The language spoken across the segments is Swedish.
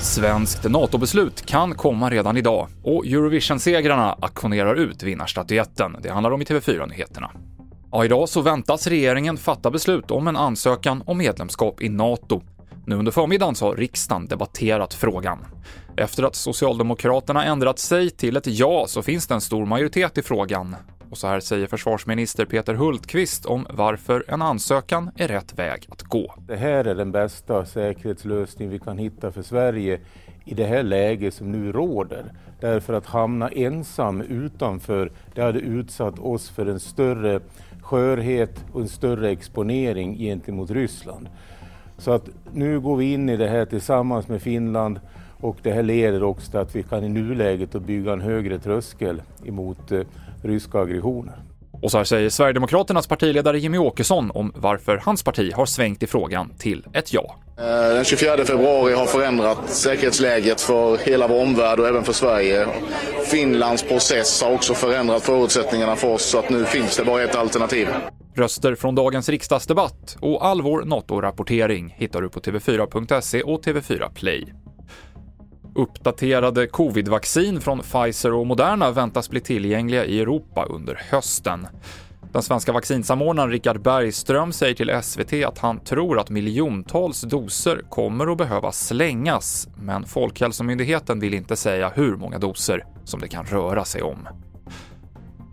Svenskt NATO-beslut kan komma redan idag och Eurovision-segrarna auktionerar ut vinnarstatyetten. Det handlar om i TV4-nyheterna. Ja, idag så väntas regeringen fatta beslut om en ansökan om medlemskap i NATO. Nu under förmiddagen så har riksdagen debatterat frågan. Efter att Socialdemokraterna ändrat sig till ett ja så finns det en stor majoritet i frågan. Och så här säger försvarsminister Peter Hultqvist om varför en ansökan är rätt väg att gå. Det här är den bästa säkerhetslösning vi kan hitta för Sverige i det här läget som nu råder. Därför att hamna ensam utanför, det hade utsatt oss för en större skörhet och en större exponering gentemot Ryssland. Så att nu går vi in i det här tillsammans med Finland och det här leder också till att vi kan i nuläget bygga en högre tröskel emot eh, ryska aggressioner. Och så här säger Sverigedemokraternas partiledare Jimmy Åkesson om varför hans parti har svängt i frågan till ett ja. Eh, den 24 februari har förändrat säkerhetsläget för hela vår omvärld och även för Sverige. Finlands process har också förändrat förutsättningarna för oss så att nu finns det bara ett alternativ. Röster från dagens riksdagsdebatt och all vår NATO-rapportering hittar du på tv4.se och TV4 Play. Uppdaterade covid-vaccin från Pfizer och Moderna väntas bli tillgängliga i Europa under hösten. Den svenska vaccinsamordnaren Richard Bergström säger till SVT att han tror att miljontals doser kommer att behöva slängas, men Folkhälsomyndigheten vill inte säga hur många doser som det kan röra sig om.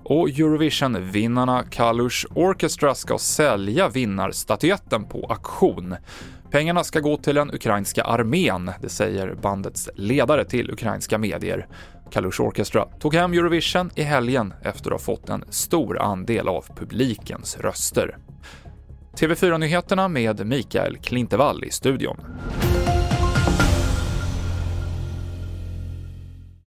Och Eurovision-vinnarna Kalush Orchestra ska sälja vinnarstatyetten på auktion. Pengarna ska gå till den ukrainska armén, det säger bandets ledare till ukrainska medier. Kalush Orchestra tog hem Eurovision i helgen efter att ha fått en stor andel av publikens röster. TV4-nyheterna med Mikael Klintevall i studion.